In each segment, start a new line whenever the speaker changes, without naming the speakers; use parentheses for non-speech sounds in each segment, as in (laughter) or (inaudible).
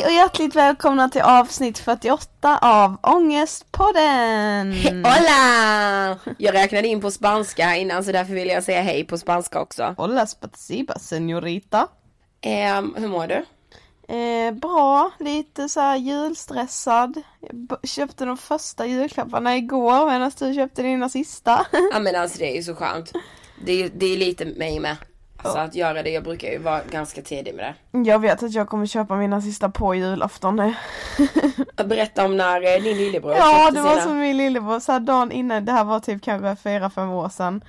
Hej och hjärtligt välkomna till avsnitt 48 av Ångestpodden!
Hola! Jag räknade in på spanska innan så därför vill jag säga hej på spanska också.
Hola spasiba senorita!
Eh, hur mår du?
Eh, bra, lite så här julstressad. Jag köpte de första julklapparna igår medan du köpte dina sista. (laughs)
Ja men alltså det är ju så skönt. Det är, det är lite mig med. Alltså att göra det, jag brukar ju vara ganska tidig med det.
Jag vet att jag kommer köpa mina sista på julafton. (laughs)
Berätta om när eh, din lillebror
Ja, det var
sina.
som min lillebror, så här dagen innan, det här var typ kanske fyra fem år sedan.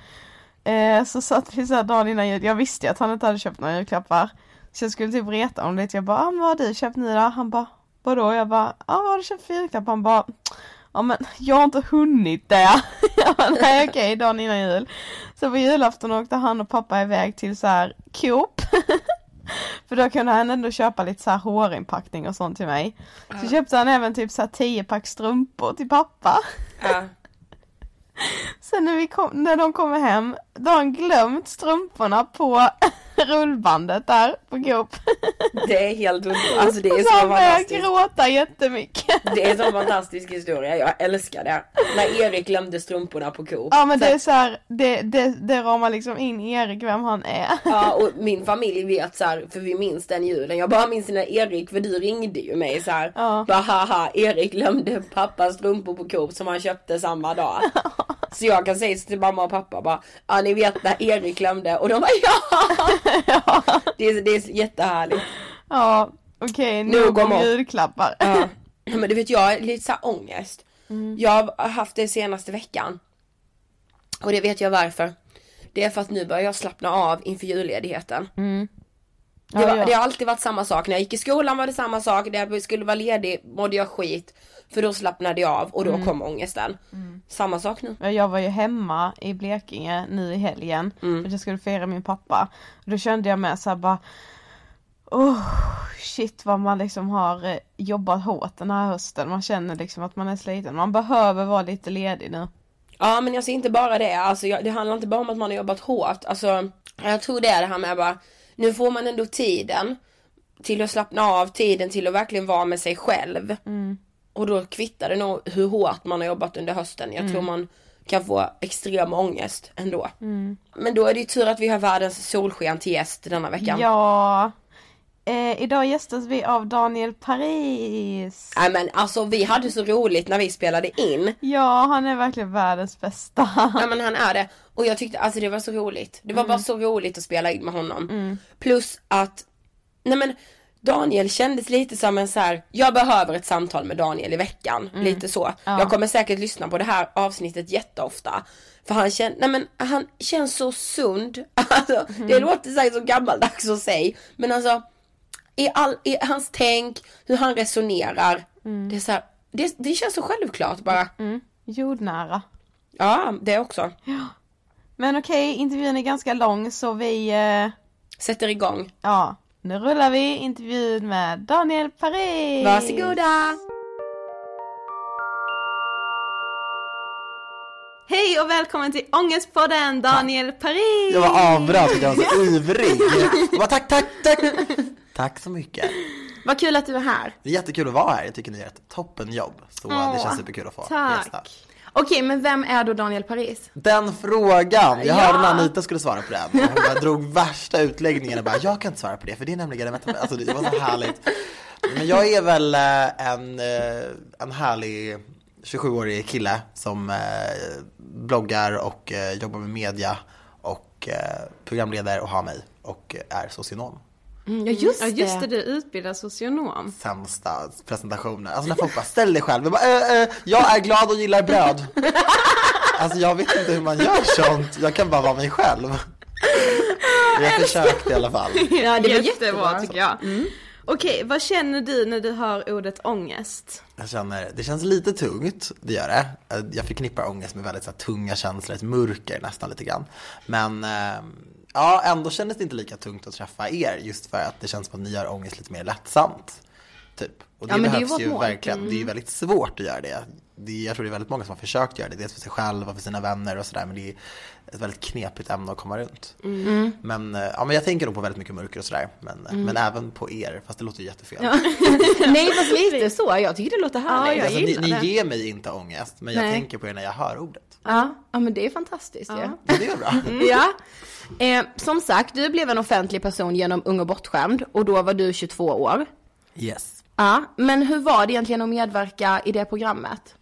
Eh, så satt vi så här dagen innan jul, jag visste ju att han inte hade köpt några julklappar. Så jag skulle typ reta om lite, jag bara, ah, vad har du köpt nu då? Han bara, vadå? Jag bara, ah, vad har du köpt för julklapp? Han bara, ja men jag har inte hunnit det. (laughs) bara, nej okej, dagen innan jul. Så på julafton åkte han och pappa iväg till så här Coop. (laughs) För då kunde han ändå köpa lite så här hårinpackning och sånt till mig. Så köpte han även typ så här 10 pack strumpor till pappa.
Ja. (laughs)
Sen när, vi kom, när de kommer hem, då har han glömt strumporna på rullbandet där på Coop.
Det är helt underbart. Alltså det är
så (laughs)
så fantastiskt.
gråta jättemycket.
Det är så fantastisk historia, jag älskar det. När Erik glömde strumporna på Coop.
Ja men
Så
det är så här, det, det, det ramar liksom in Erik vem han är.
Ja och min familj vet så här, för vi minns den julen. Jag bara minns när Erik, för du ringde ju mig så här.
Ja.
Bara haha, Erik glömde pappas strumpor på Coop som han köpte samma dag. (laughs) Så jag kan säga till mamma och pappa bara, ja ni vet när Erik glömde och de bara (laughs) ja. Det, är, det är jättehärligt.
Ja, okej,
Nog
nog om julklappar.
Ja. Men du vet jag har lite så här ångest. Jag har haft det senaste veckan. Och det vet jag varför. Det är för att nu börjar jag slappna av inför julledigheten. Det,
Ja,
var,
ja.
det har alltid varit samma sak. När jag gick i skolan var det samma sak. När jag skulle vara ledig mådde jag skit. För då slappnade jag av och då kom ångesten. Samma sak nu.
Ja, Jag var ju hemma i Blekinge nu i helgen för att jag skulle fira min pappa. Och Då kände jag med såhär bara Oh shit vad man liksom har eh, jobbat hårt den här hösten. Man känner liksom att man är sliten. Man behöver vara lite ledig nu.
Ja men jag ser inte bara det, alltså jag, det handlar inte bara om att man har jobbat hårt, alltså jag tror det är det här med bara, nu får man ändå tiden till att slappna av, tiden till att verkligen vara med sig själv. Och då kvittar det nog hur hårt man har jobbat under hösten, jag tror man kan få extrem ångest ändå. Men då är det ju tur att vi har världens solsken till gäst denna veckan.
Ja. Eh, idag gästas vi av Daniel Paris.
Nej men alltså vi hade så roligt när vi spelade in.
Ja, han är verkligen världens bästa. (laughs)
Ja men han är det. Och jag tyckte alltså det var så roligt. Det var bara så roligt att spela in med honom. Plus att, nej men Daniel kändes lite som en så här, jag behöver ett samtal med Daniel i veckan. Lite så. Jag kommer säkert lyssna på det här avsnittet jätteofta. För han känner, nej men han känns så sund. (laughs) Alltså, det låter säkert så gammaldags att säga. Men alltså, i, all, i hans tänk, hur han resonerar. Det är så här, det, det känns så självklart bara.
Jordnära.
Ja, det också.
Men okej, intervjun är ganska lång så vi, eh,
Sätter igång.
ja, nu rullar vi intervjun med Daniel Paris.
Varsågoda!
Hej och välkommen till Ångestpodden Daniel Paris!
Jag var att jag var så (laughs) ivrig. Jag bara, tack, tack, tack. Tack så mycket.
Vad kul att du är här.
Det är jättekul att vara här. Jag tycker ni gör ett toppenjobb. Så det känns superkul att få
tack.
gästa.
Okej, men vem är då Daniel Paris?
Den frågan, jag
Ja.
hörde när Anita skulle svara på den. Hon bara drog värsta utläggningen och bara, jag kan inte svara på det för det är nämligen, alltså det var så härligt. Men jag är väl eh, en, eh, en härlig 27-årig kille som eh, bloggar och jobbar med media och programleder och har mig och är socionom.
Mm, ja just
Ja
det.
just det, du utbildar socionom.
sämsta presentationer. Alltså när folk bara ställ dig själv. Jag, bara, äh, äh, jag är glad och gillar bröd. (laughs) Alltså jag vet inte hur man gör sånt. Jag kan bara vara mig själv. Jag försökte i alla fall. (laughs)
Ja det var
Jättebra
jättebra.
tycker jag. Okej, vad känner du när du hör ordet ångest?
Jag känner, det känns lite tungt, det gör det. Jag förknippar ångest med väldigt så här, tunga känslor, ett mörker nästan lite grann. Men eh, ja, ändå kändes det inte lika tungt att träffa er just för att det känns som att ni gör ångest lite mer lättsamt. Typ. Och det
Ja, men det ju
behövs
mål.
verkligen. Det är ju väldigt svårt att göra det. det är, jag tror det är väldigt många som har försökt göra det, dels för sig själva och för sina vänner och sådär. Men det är ett väldigt knepigt ämne att komma runt. Men, eh, ja, men jag tänker nog på väldigt mycket mörker och sådär. Men, men även på er, fast det låter ju jättefel. (laughs)
Nej fast lite så, jag tycker det låter härligt.
jag
Alltså, ni, ni ger mig inte ångest, men jag
Nej.
tänker på er när jag hör ordet.
Ja, ja men det är fantastiskt.
Ja.
Ja. Det är bra. (laughs)
Ja. Eh, som sagt, du blev en offentlig person genom Ung och bortskämd och då var du 22 år.
Yes.
Ja, men hur var det egentligen att medverka i det programmet?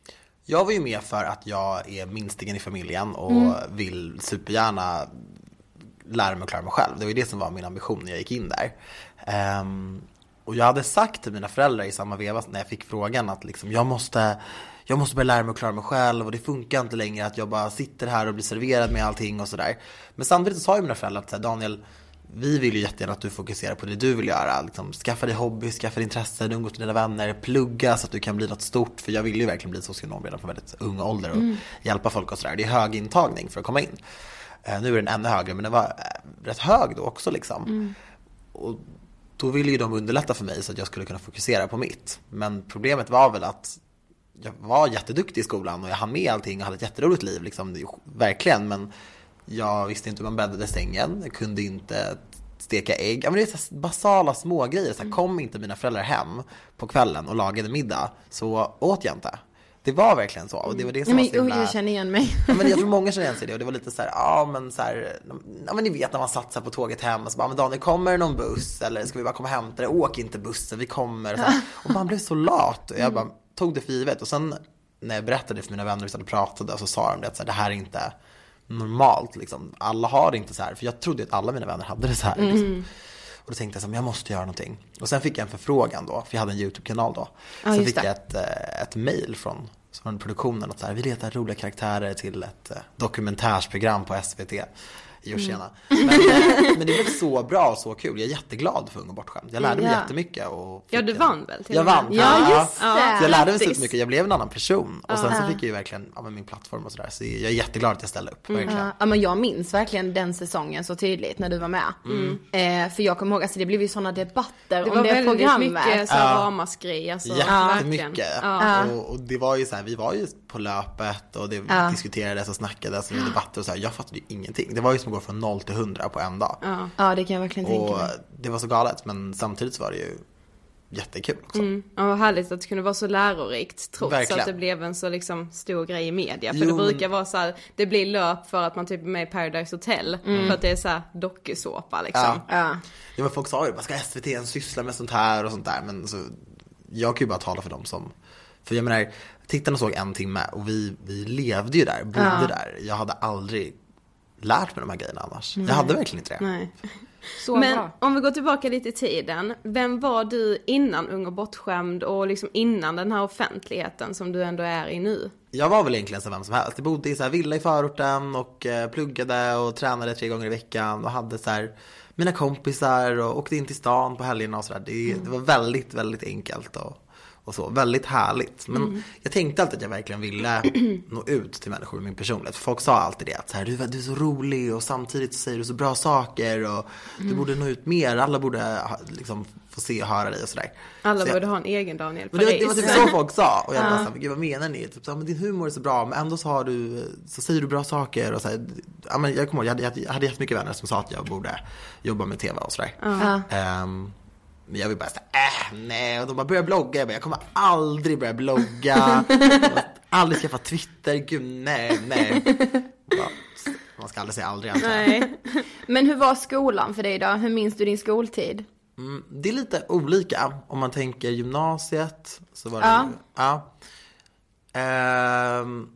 Jag var ju med för att jag är minstingen i familjen och
Mm.
vill supergärna lära mig att klara mig själv. Det var ju det som var min ambition när jag gick in där. Ehm, och jag hade sagt till mina föräldrar i samma veva när jag fick frågan att liksom, jag måste jag måste börja lära mig att klara mig själv och det funkar inte längre att jag bara sitter här och blir serverad med allting och sådär. Men samtidigt så sa ju mina föräldrar att Daniel, vi vill ju jättegärna att du fokuserar på det du vill göra. Liksom, skaffa dig hobby, skaffa dig intressen, umgås med dina vänner, plugga så att du kan bli något stort. För jag ville ju verkligen bli socionom redan från väldigt ung ålder och hjälpa folk och sådär. Det är hög intagning för att komma in. Eh, nu är den ännu högre, men den var eh, rätt hög då också liksom. Och då ville ju de underlätta för mig så att jag skulle kunna fokusera på mitt. Men problemet var väl att jag var jätteduktig i skolan och jag hann med allting och hade ett jätteroligt liv, liksom, verkligen. Men jag visste inte hur man bäddade sängen, jag kunde inte steka ägg. Ja, men det är så basala smågrejer. Så här, kom inte mina föräldrar hem på kvällen och lagade middag så åt jag inte. Det var verkligen så. Och det var det som
Nej,
var så
men,
himla...
oh, jag känner igen mig.
Ja, men jag tror (laughs) många känner igen sig i det och det var lite så här, ja men så här, ja men ni vet när man satsar på tåget hem och så bara, men Daniel kommer någon buss eller ska vi bara komma och hämta det? Åk inte bussen, vi kommer. Och, så (laughs) och man blev så lat och jag bara tog det för givet och sen när jag berättade för mina vänner och vi pratade så sa de det att så här, det här är inte normalt liksom. Alla har det inte så här, för jag trodde att alla mina vänner hade det så här. Liksom. Och då tänkte jag så här, jag måste göra någonting. Och sen fick jag en förfrågan då, för jag hade en YouTube-kanal då. Så
just
fick
det.
jag ett, eh, ett mail från, från produktionen att så här, vi letar roliga karaktärer till ett eh, dokumentärsprogram på SVT. Jo, tjena. Men, eh, men det blev så bra och så kul. Jag är jätteglad för Ung och bortskämd. Jag lärde mig
Ja.
jättemycket. Och
Ja, du vann väl till
Jag vann.
Ja, just
Så
det.
jag lärde mig så mycket. Jag blev en annan person. Och sen så fick jag ju verkligen ja, min plattform och sådär. Så jag är jätteglad att jag ställde upp. Verkligen.
Ja, ja, men jag minns verkligen den säsongen så tydligt när du var med. Eh, för jag kommer ihåg, alltså det blev ju sådana debatter
Det
om
var
det
väldigt
programmet.
mycket så ramaskri, alltså.
Jättemycket.
Ja.
Och, och det var ju så här, vi var ju på löpet och det
Ja.
diskuterades och snackades och debatter och så här. Jag fattade ju ingenting. Det var ju som att gå från 0 till 100 på en dag.
Ja, det kan jag verkligen tänka
Och
mig.
det var så galet men samtidigt så var det ju jättekul också.
Mm. Ja, vad härligt att det kunde vara så lärorikt trots
Verkligen.
att det blev en så liksom stor grej i media. För
Jo,
det
men-
brukar vara så här, det blir löp för att man typ är med i Paradise Hotel. För att det är så här dokusåpa liksom.
Ja.
Ja.
Ja men folk sa ju, vad ska SVT ens syssla med sånt här och sånt där? Men så, jag kan ju bara tala för dem som, för jag menar, tittarna såg en timme och vi, vi levde ju där, bodde där. Jag hade aldrig lärt mig de här grejerna annars. Jag hade verkligen inte det.
Nej. (laughs)
Så
Men
bra.
om vi går tillbaka lite i tiden. Vem var du innan Ung och bortskämd och liksom innan den här offentligheten som du ändå är i nu?
Jag var väl egentligen som vem som helst. Jag bodde i så här villa i förorten och eh, pluggade och tränade tre gånger i veckan och hade så här mina kompisar och åkte in till stan på helgerna och sådär. Det, det var väldigt, väldigt enkelt och, och så. Väldigt härligt. Men jag tänkte alltid att jag verkligen ville (clears throat) nå ut till människor med min personlighet. För folk sa alltid det att så här, du, du är så rolig och samtidigt så säger du så bra saker och du borde nå ut mer. Alla borde liksom, få se och höra dig och sådär.
Alla
Så jag-
borde ha en egen Daniel
men det, var- det var typ så folk sa. Och jag (laughs) bara såhär, gud vad menar ni? Typ så men din humor är så bra, men ändå så har du, så säger du bra saker och så här, ja, men jag kommer ihåg, jag hade, jag hade jättemycket vänner som sa att jag borde jobba med TV och sådär.
Ja.
Ehm, men jag vill bara säga, äh, nej. Och de bara, börja blogga. Jag bara, jag kommer aldrig börja blogga. Aldrig skaffa Twitter. Gud, nej, nej. Bara, Man ska aldrig säga aldrig antar.
Nej.
Men hur var skolan för dig då? Hur minns du din skoltid?
Mm, det är lite olika. Om man tänker gymnasiet så var det
Ja.
ja. Ehm,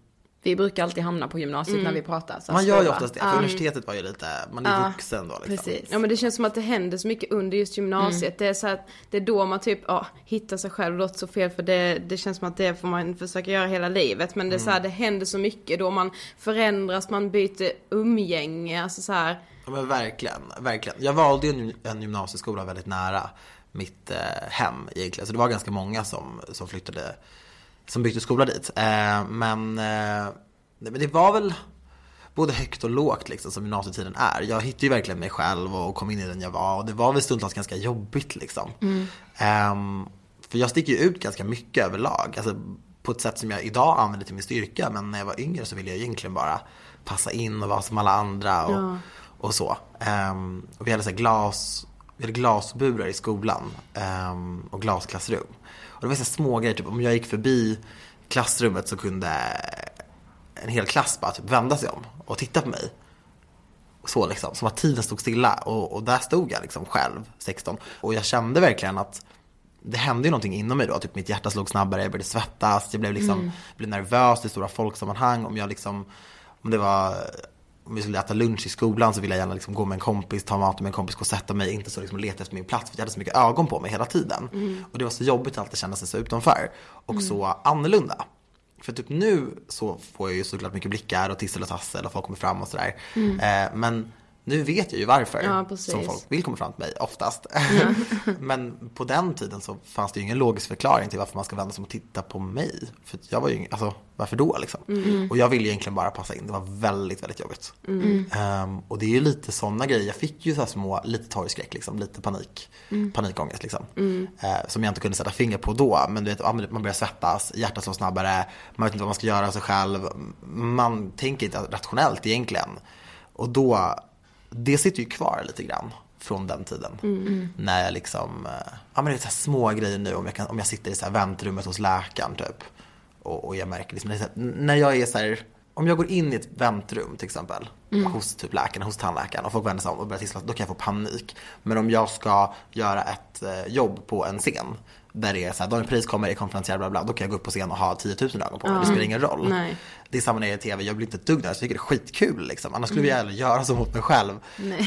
Vi brukar alltid hamna på gymnasiet
Mm.
när vi pratar. Så
Man gör ju oftast det, för
Ja.
universitetet var ju lite, man är
Ja,
vuxen då liksom.
Precis.
Ja men det känns som att det händer så mycket under just gymnasiet. Det är så att det är då man typ, ja, hittar sig själv. Det låter så fel för det, det känns som att det får man försöka göra hela livet. Men det är så här, det händer så mycket då man förändras, man byter umgänge, alltså så här.
Ja men verkligen, verkligen. Jag valde ju en, en gymnasieskola väldigt nära mitt eh, hem egentligen. Så det var ganska många som, som flyttade, som bytte skola dit. Eh, men, eh, men det var väl både högt och lågt liksom som gymnasietiden är. Jag hittade ju verkligen mig själv och kom in i den jag var och det var väl stundtals ganska jobbigt liksom. Ehm, för jag sticker ju ut ganska mycket överlag. Alltså, på ett sätt som jag idag använder till min styrka. Men när jag var yngre så ville jag egentligen bara passa in och vara som alla andra och, och så. Ehm, och vi hade så glas, vi hade glasburar i skolan ehm, och glasklassrum. Det var så små grejer, typ om jag gick förbi klassrummet så kunde en hel klass bara typ vända sig om och titta på mig. Så liksom, som att tiden stod stilla och, och där stod jag liksom själv, 16. Och jag kände verkligen att det hände ju någonting inom mig då, typ mitt hjärta slog snabbare, jag började svettas, jag blev liksom, blev nervös i stora folksammanhang. Om jag liksom, om det var, om vi skulle äta lunch i skolan så ville jag gärna liksom gå med en kompis, ta mat med en kompis, gå och sätta mig, inte så liksom leta efter min plats för jag hade så mycket ögon på mig hela tiden. Och det var så jobbigt att alltid känna sig så utanför och så annorlunda. För typ nu så får jag ju såklart mycket blickar och tissel och tassel och folk kommer fram och sådär. Eh, men nu vet jag ju varför
Ja,
som folk vill komma fram till mig oftast. (laughs) men på den tiden så fanns det ju ingen logisk förklaring till varför man ska vända sig och titta på mig. För jag var ju, alltså varför då liksom? Och jag ville egentligen bara passa in, det var väldigt, väldigt jobbigt. Ehm, och det är ju lite sådana grejer, jag fick ju så här små, lite torgskräck liksom, lite panik, panikångest liksom. Eh, som jag inte kunde sätta finger på då, men du vet, ja, man börjar svettas, hjärtat slår snabbare, man vet inte vad man ska göra av sig själv, man tänker inte rationellt egentligen. Och då, det sitter ju kvar lite grann från den tiden. När jag liksom, eh, ja men det är så små grejer nu om jag, kan, om jag sitter i så här väntrummet hos läkaren typ. Och, och jag märker liksom, här, när jag är så här, om jag går in i ett väntrum till exempel. Hos typ läkaren, hos tandläkaren och folk vänder sig om och börjar tissla, då kan jag få panik. Men om jag ska göra ett eh, jobb på en scen. Där det är såhär, Daniel Paris kommer, är konferencier, bla bla, då kan jag gå upp på scen och ha 10 000 ögon på mig. Det spelar ingen roll.
Nej.
Det är samma när jag är i tv, jag blir inte ett dugg nervös, jag tycker det är skitkul liksom. Annars skulle jag aldrig göra så mot mig själv.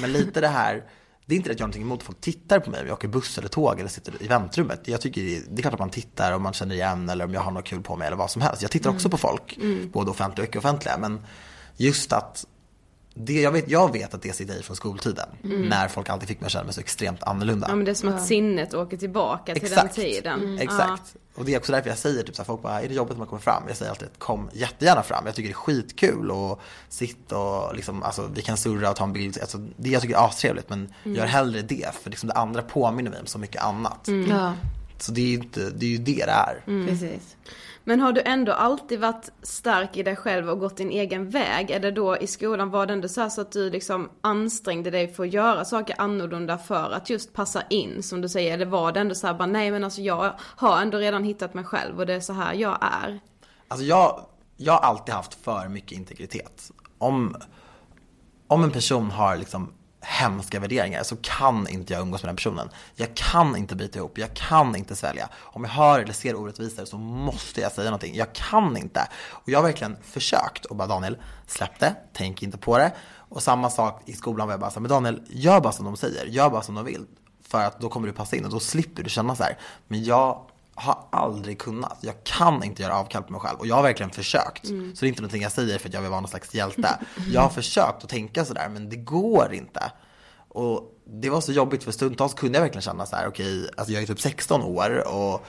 Men lite det här, det är inte att jag har någonting emot att folk tittar på mig om jag åker buss eller tåg eller sitter i väntrummet. Jag tycker det är, det är klart att man tittar om man känner igen eller om jag har något kul på mig eller vad som helst. Jag tittar också på folk, både offentliga och icke-offentliga. Men just att det, jag, vet, jag vet att det sitter i från skoltiden. När folk alltid fick mig att känna mig så extremt annorlunda.
Ja men det är som att sinnet åker tillbaka till
Exakt.
den tiden.
Exakt. Och det är också därför jag säger typ så här, folk bara, är det jobbigt att man kommer fram? Jag säger alltid, kom jättegärna fram. Jag tycker det är skitkul och sitta och liksom, alltså vi kan surra och ta en bild. Alltså, det jag tycker är astrevligt men gör hellre det. För liksom det andra påminner mig om så mycket annat.
Ja,
Så det är ju inte, det är ju det det är.
precis.
Men har du ändå alltid varit stark i dig själv och gått din egen väg? Är det då i skolan, var det ändå så, här så att du liksom ansträngde dig för att göra saker annorlunda för att just passa in som du säger? Eller var det ändå så här bara, nej men alltså jag har ändå redan hittat mig själv och det är så här jag är?
Alltså jag, jag har alltid haft för mycket integritet. Om, om en person har liksom hemska värderingar så kan inte jag umgås med den personen. Jag kan inte bita ihop, jag kan inte svälja. Om jag hör eller ser orättvisor så måste jag säga någonting. Jag kan inte. Och jag har verkligen försökt och bara Daniel, släpp det, tänk inte på det. Och samma sak i skolan var jag bara så här, men Daniel, gör bara som de säger, gör bara som de vill. För att då kommer du passa in och då slipper du känna så här. Men jag har aldrig kunnat. Jag kan inte göra avkall på mig själv. Och jag har verkligen försökt. Så det är inte någonting jag säger för att jag vill vara någon slags hjälte. Jag har försökt att tänka sådär men det går inte. Och det var så jobbigt för stundtals kunde jag verkligen känna så här: okej, alltså jag är typ 16 år och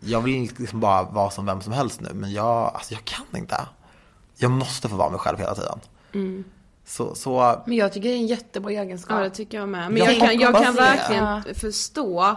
jag vill liksom bara vara som vem som helst nu. Men jag, alltså jag kan inte. Jag måste få vara mig själv hela tiden. Så, så
Men jag tycker det är en jättebra egenskap.
Ja det tycker jag med. Men
Jag
jag, kan, jag kan verkligen förstå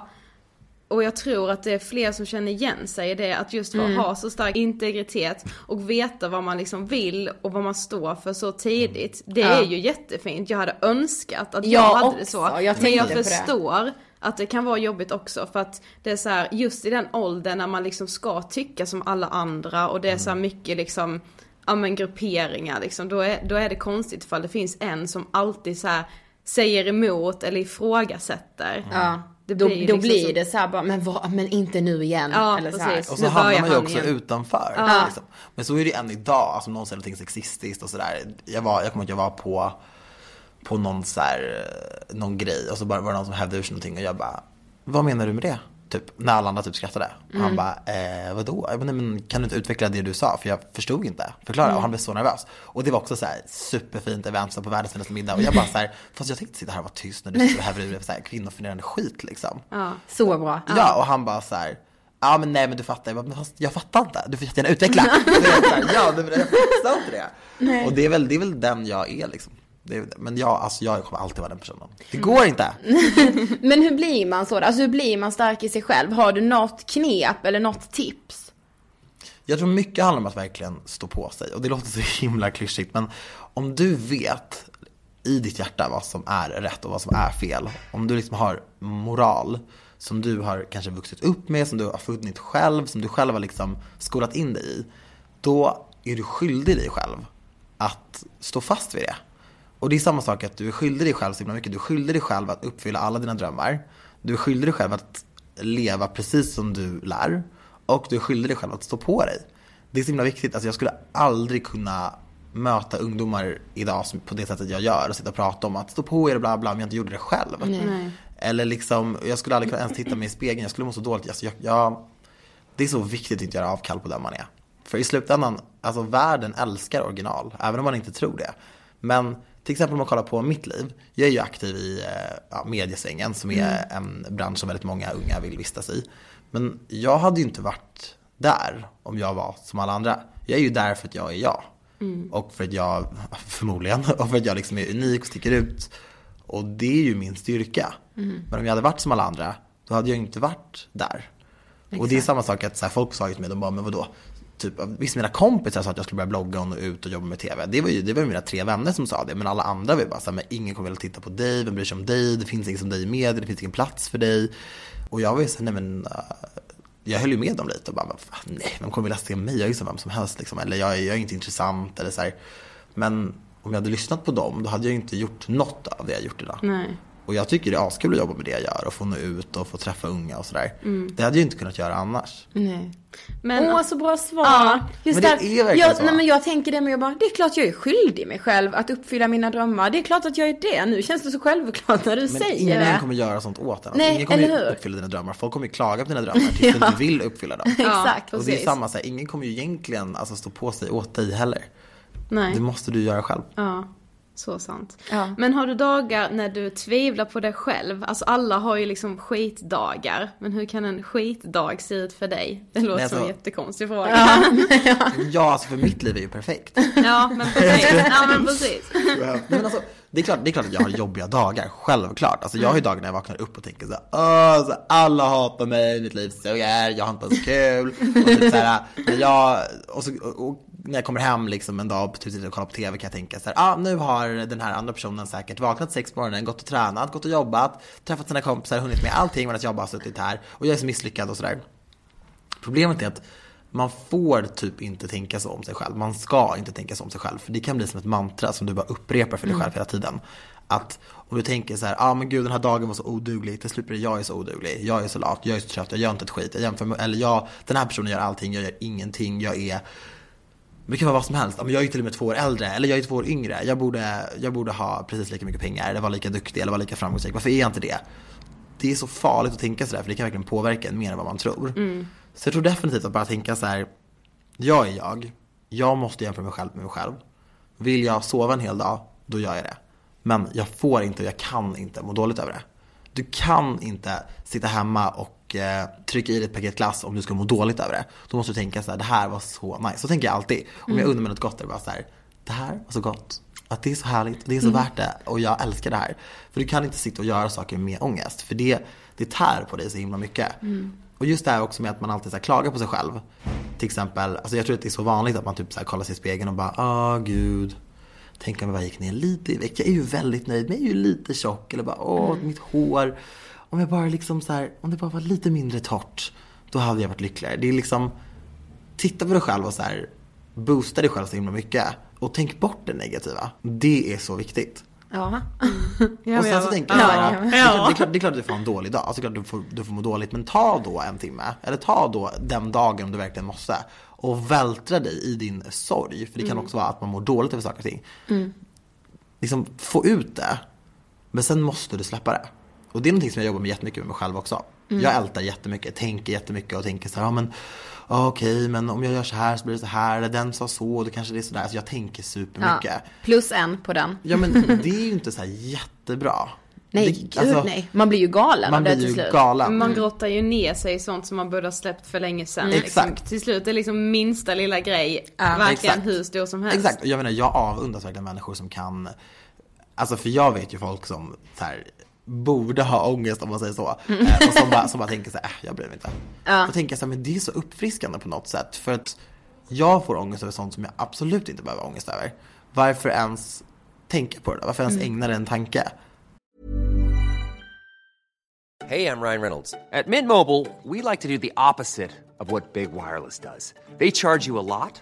och jag tror att det är fler som känner igen sig i det, att just
Mm.
ha så stark integritet och veta vad man liksom vill och vad man står för så tidigt. Det
Ja.
är ju jättefint. Jag hade önskat att
Jag
jag hade
också.
det så.
Jag
men jag
på det.
förstår att det kan vara jobbigt också för att det är så här, just i den åldern när man liksom ska tycka som alla andra och det är så här mycket liksom ja men grupperingar liksom, då är, då är det konstigt ifall det finns en som alltid så här säger emot eller ifrågasätter.
Ja.
Det
Då,
blir
då
liksom
blir
så-
det så här bara, men, vad, men inte nu igen.
Ja,
eller så här.
precis.
Och så
Nu
hamnar man ju också
igen.
utanför.
Ja.
Liksom. Men så är det än idag, alltså om någon säger någonting sexistiskt och sådär. Jag, var, jag kommer ihåg att jag var på, på någon, så här, eh, någon grej och så bara var det någon som hävde ur sig någonting och jag bara, vad menar du med det? Typ, när alla andra typ skrattade. Och han
Mm.
bara, eh, vadå? Jag bara, Nej, men kan du inte utveckla det du sa? För jag förstod inte. Förklara.
Mm.
Och han blev så nervös. Och det var också så här superfint event, på världens finaste middag. Och jag bara så här, fast jag tänkte sitta här och vara tyst när du sitter ur dig så här kvinnoförnedrande skit liksom.
Ja, så bra.
Ja, och han bara så här. Ja men nej men du fattar, jag, bara, fast jag fattar inte, du får jättegärna utveckla. Så (laughs) jag, så här, ja men jag fixar inte det.
Nej.
Och det är, väl, det är väl den jag är liksom. Det men jag, alltså, jag kommer alltid vara den personen. Det går inte. (laughs)
Men hur blir man så? Alltså hur blir man stark i sig själv? Har du något knep eller något tips?
Jag tror mycket handlar om att verkligen stå på sig. Och det låter så himla klyschigt men om du vet i ditt hjärta vad som är rätt och vad som är fel. Om du liksom har moral som du har kanske vuxit upp med, som du har funnit själv, som du själv har liksom skolat in dig i. Då är du skyldig dig själv att stå fast vid det. Och det är samma sak att du är skyldig dig själv så himla mycket. Du är skyldig dig själv att uppfylla alla dina drömmar. Du är skyldig dig själv att leva precis som du lär. Och du är skyldig dig själv att stå på dig. Det är så himla viktigt. Alltså jag skulle aldrig kunna möta ungdomar idag som- på det sättet jag gör och sitta och prata om att stå på er och bla bla om jag inte gjorde det själv.
Nej.
Eller liksom, jag skulle aldrig kunna ens titta mig i spegeln, jag skulle må så dåligt. Alltså jag, jag, det är så viktigt att inte göra avkall på den man är. För i slutändan, alltså världen älskar original, även om man inte tror det. Men till exempel om man kollar på mitt liv. Jag är ju aktiv i eh, ja, mediesvängen som är en bransch som väldigt många unga vill vistas i. Men jag hade ju inte varit där om jag var som alla andra. Jag är ju där för att jag är jag. Och för att jag, (laughs) förmodligen, och för att jag liksom är unik och sticker ut. Och det är ju min styrka. Men om jag hade varit som alla andra, då hade jag inte varit där. Och det är samma sak att så här, folk sa ju till mig, de bara, men vadå? Typ, vissa mina kompisar sa att jag skulle börja blogga och nå ut och jobba med TV. Det var ju, det var mina tre vänner som sa det. Men alla andra var ju bara så här, men ingen kommer vilja titta på dig, vem bryr sig om dig? Det finns ingen som dig i media, det finns ingen plats för dig. Och jag var ju såhär, nej men, uh, jag höll ju med dem lite och bara, nej, vem kommer vilja se mig? Jag är ju som vem som helst liksom. Eller jag, är- jag är inte intressant eller så här. Men om jag hade lyssnat på dem, då hade jag ju inte gjort något av det jag gjort idag.
Nej.
Och jag tycker det är askul att jobba med det jag gör och få nå ut och få träffa unga och sådär.
Mm.
Det hade jag inte kunnat göra annars.
Nej.
Men,
Åh, så bra svar.
Ja,
Just
men det
där,
är verkligen
jag,
så.
Nej, men jag tänker det, men jag bara, det är klart jag är skyldig mig själv att uppfylla mina drömmar. Det är klart att jag är det. Nu känns det så självklart när du
Men
säger
ingen
det.
kommer göra sånt åt en.
Nej,
ingen kommer ju
eller hur?
uppfylla dina drömmar. Folk kommer ju klaga på dina drömmar tills (laughs) du inte vill uppfylla dem. (laughs)
Exakt,
och det är samma, så här, ingen kommer ju egentligen alltså, stå på sig åt dig heller.
nej.
Det måste du göra själv.
Ja, så sant.
Ja.
Men har du dagar när du tvivlar på dig själv? Alltså alla har ju liksom skitdagar. Men hur kan en skitdag se ut för dig? Det låter
Nej,
som en
alltså-
jättekonstig fråga. (laughs)
Ja, alltså för mitt liv är ju perfekt.
Ja, men precis. (laughs) Ja, men precis.
Nej, men alltså, det, är klart, det är klart att jag har jobbiga dagar, självklart. Alltså, jag har ju dagar när jag vaknar upp och tänker så här, Åh, så alla hatar mig, mitt liv suger, jag har inte ens kul. Och, typ, så här, (laughs) jag, och, så, och, och när jag kommer hem liksom en dag och typ, och kollar på TV kan jag tänka så här, ah, nu har den här andra personen säkert vaknat sex på morgonen, gått och tränat, gått och jobbat, träffat sina kompisar, hunnit med allting medan jag bara har suttit här och jag är så misslyckad och sådär. Problemet är att man får typ inte tänka så om sig själv. Man ska inte tänka så om sig själv. För det kan bli som ett mantra som du bara upprepar för dig själv hela tiden. Att om du tänker så här, ja ah, men gud den här dagen var så oduglig, till slut blir det jag är så oduglig, jag är så lat, jag är så trött, jag gör inte ett skit, jag jämför med, eller jag, den här personen gör allting, jag gör ingenting, jag är det kan vara vad som helst. Ja, men Jag är till och med två år äldre, eller jag är två år yngre. Jag borde, jag borde ha precis lika mycket pengar, eller vara lika duktig, eller vara lika framgångsrik. Varför är jag inte det? Det är så farligt att tänka sådär, för det kan verkligen påverka en mer än vad man tror. Så jag tror definitivt att bara tänka så här. jag är jag, jag måste jämföra mig själv med mig själv. Vill jag sova en hel dag, då gör jag det. Men jag får inte och jag kan inte må dåligt över det. Du kan inte sitta hemma och eh, trycka i dig ett paket glass om du ska må dåligt över det. Då måste du tänka så här, det här var så nice. Så tänker jag alltid. Om jag undrar mig något gott är det bara så här, det här var så gott. Att det är så härligt, det är så värt det och jag älskar det här. För du kan inte sitta och göra saker med ångest. För det, det tär på dig så himla mycket. Och just det här också med att man alltid så klagar på sig själv. Till exempel, alltså jag tror att det är så vanligt att man typ så här kollar sig i spegeln och bara, åh gud. Tänk om jag bara gick ner lite i vikt. Jag är ju väldigt nöjd, men jag är ju lite tjock. Eller bara, åh, mitt hår. Om jag bara liksom så här, om det bara var lite mindre torrt. Då hade jag varit lyckligare. Det är liksom, titta på dig själv och så här, boosta dig själv så himla mycket. Och tänk bort det negativa. Det är så viktigt.
Ja. (laughs)
och sen så tänker jag är klart- det, är klart, det är klart att du får en dålig dag, alltså klart du får, du får må dåligt, men ta då en timme, eller ta då den dagen om du verkligen måste och vältra dig i din sorg, för det kan också vara att man mår dåligt över saker och ting. Liksom få ut det, men sen måste du släppa det. Och det är någonting som jag jobbar med jättemycket med mig själv också. Jag ältar jättemycket, tänker jättemycket och tänker så här, ja men ja, okej, men om jag gör så här så blir det så här, eller den sa så, då kanske det är så där. Alltså jag tänker supermycket.
Plus en på den.
Ja men (laughs) det är ju inte så här jättebra.
Nej,
det,
gud
alltså,
nej. Man blir ju galen
Man
av det
blir
till
ju
slut.
galen.
Man grottar ju ner sig i sånt som man borde ha släppt för länge sedan.
Mm.
Liksom.
Exakt.
Till slut är liksom minsta lilla grej verkligen
exakt.
hur stor som helst.
Exakt, jag menar jag avundas verkligen människor som kan Alltså för jag vet ju folk som så här, borde ha ångest om man säger så. Eh, och som bara, som bara tänker så här, äh, jag bryr mig inte.
Ja.
Och tänker så här, men det är så uppfriskande på något sätt. För att jag får ångest över sånt som jag absolut inte behöver ångest över. Varför ens tänka på det då? Varför ens ägna det en tanke?
Hey, I'm Ryan Reynolds. At Mint Mobile, we like to do the opposite of what Big Wireless does. They charge you a lot,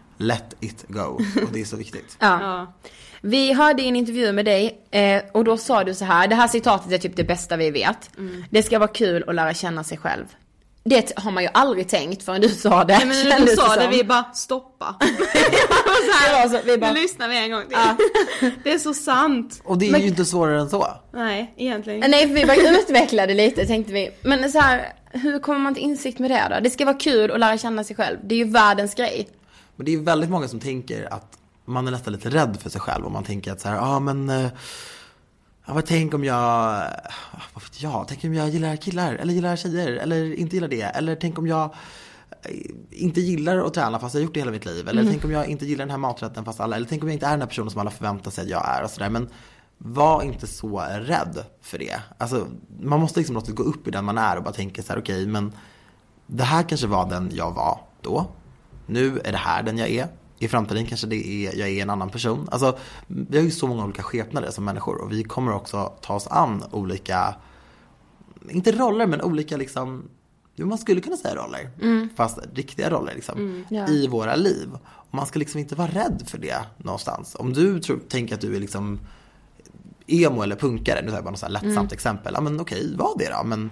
Let it go. Och det är så viktigt.
Ja. Vi hörde en intervju med dig eh, och då sa du så här, det här citatet är typ det bästa vi vet. Det ska vara kul att lära känna sig själv. Det har man ju aldrig tänkt förrän du sa det.
Nej, men när du
kändes
sa det, vi bara stoppa. (laughs) (laughs)
Var så, vi bara,
Nu lyssnar vi en gång till. (laughs) Det är så sant.
Och det är ju inte svårare än så.
Nej, egentligen.
Nej, för vi bara utvecklade lite tänkte vi. Men så här, hur kommer man till insikt med det då? Det ska vara kul att lära känna sig själv. Det är ju världens grej.
Men det är väldigt många som tänker att man är nästan lite rädd för sig själv och man tänker att så här, ja ah, men eh, Ja, men tänk om jag, vad vet jag, tänk om jag gillar killar eller gillar tjejer eller inte gillar det. Eller tänk om jag eh, inte gillar att träna fast jag har gjort det hela mitt liv. Eller tänk om jag inte gillar den här maträtten fast alla, eller tänk om jag inte är den här personen som alla förväntar sig att jag är och sådär. Men var inte så rädd för det. Alltså, man måste liksom låta gå upp i den man är och bara tänka så här, okej men det här kanske var den jag var då. Nu är det här den jag är. I framtiden kanske det är, jag är en annan person. Alltså, vi har ju så många olika skepnader som människor och vi kommer också ta oss an olika, inte roller men olika liksom, jo, man skulle kunna säga roller. Fast riktiga roller liksom. I våra liv. Och man ska liksom inte vara rädd för det någonstans. Om du tror, tänker att du är liksom emo eller punkare, nu tar jag bara något så här lättsamt exempel. Ja men okej, var det då. Men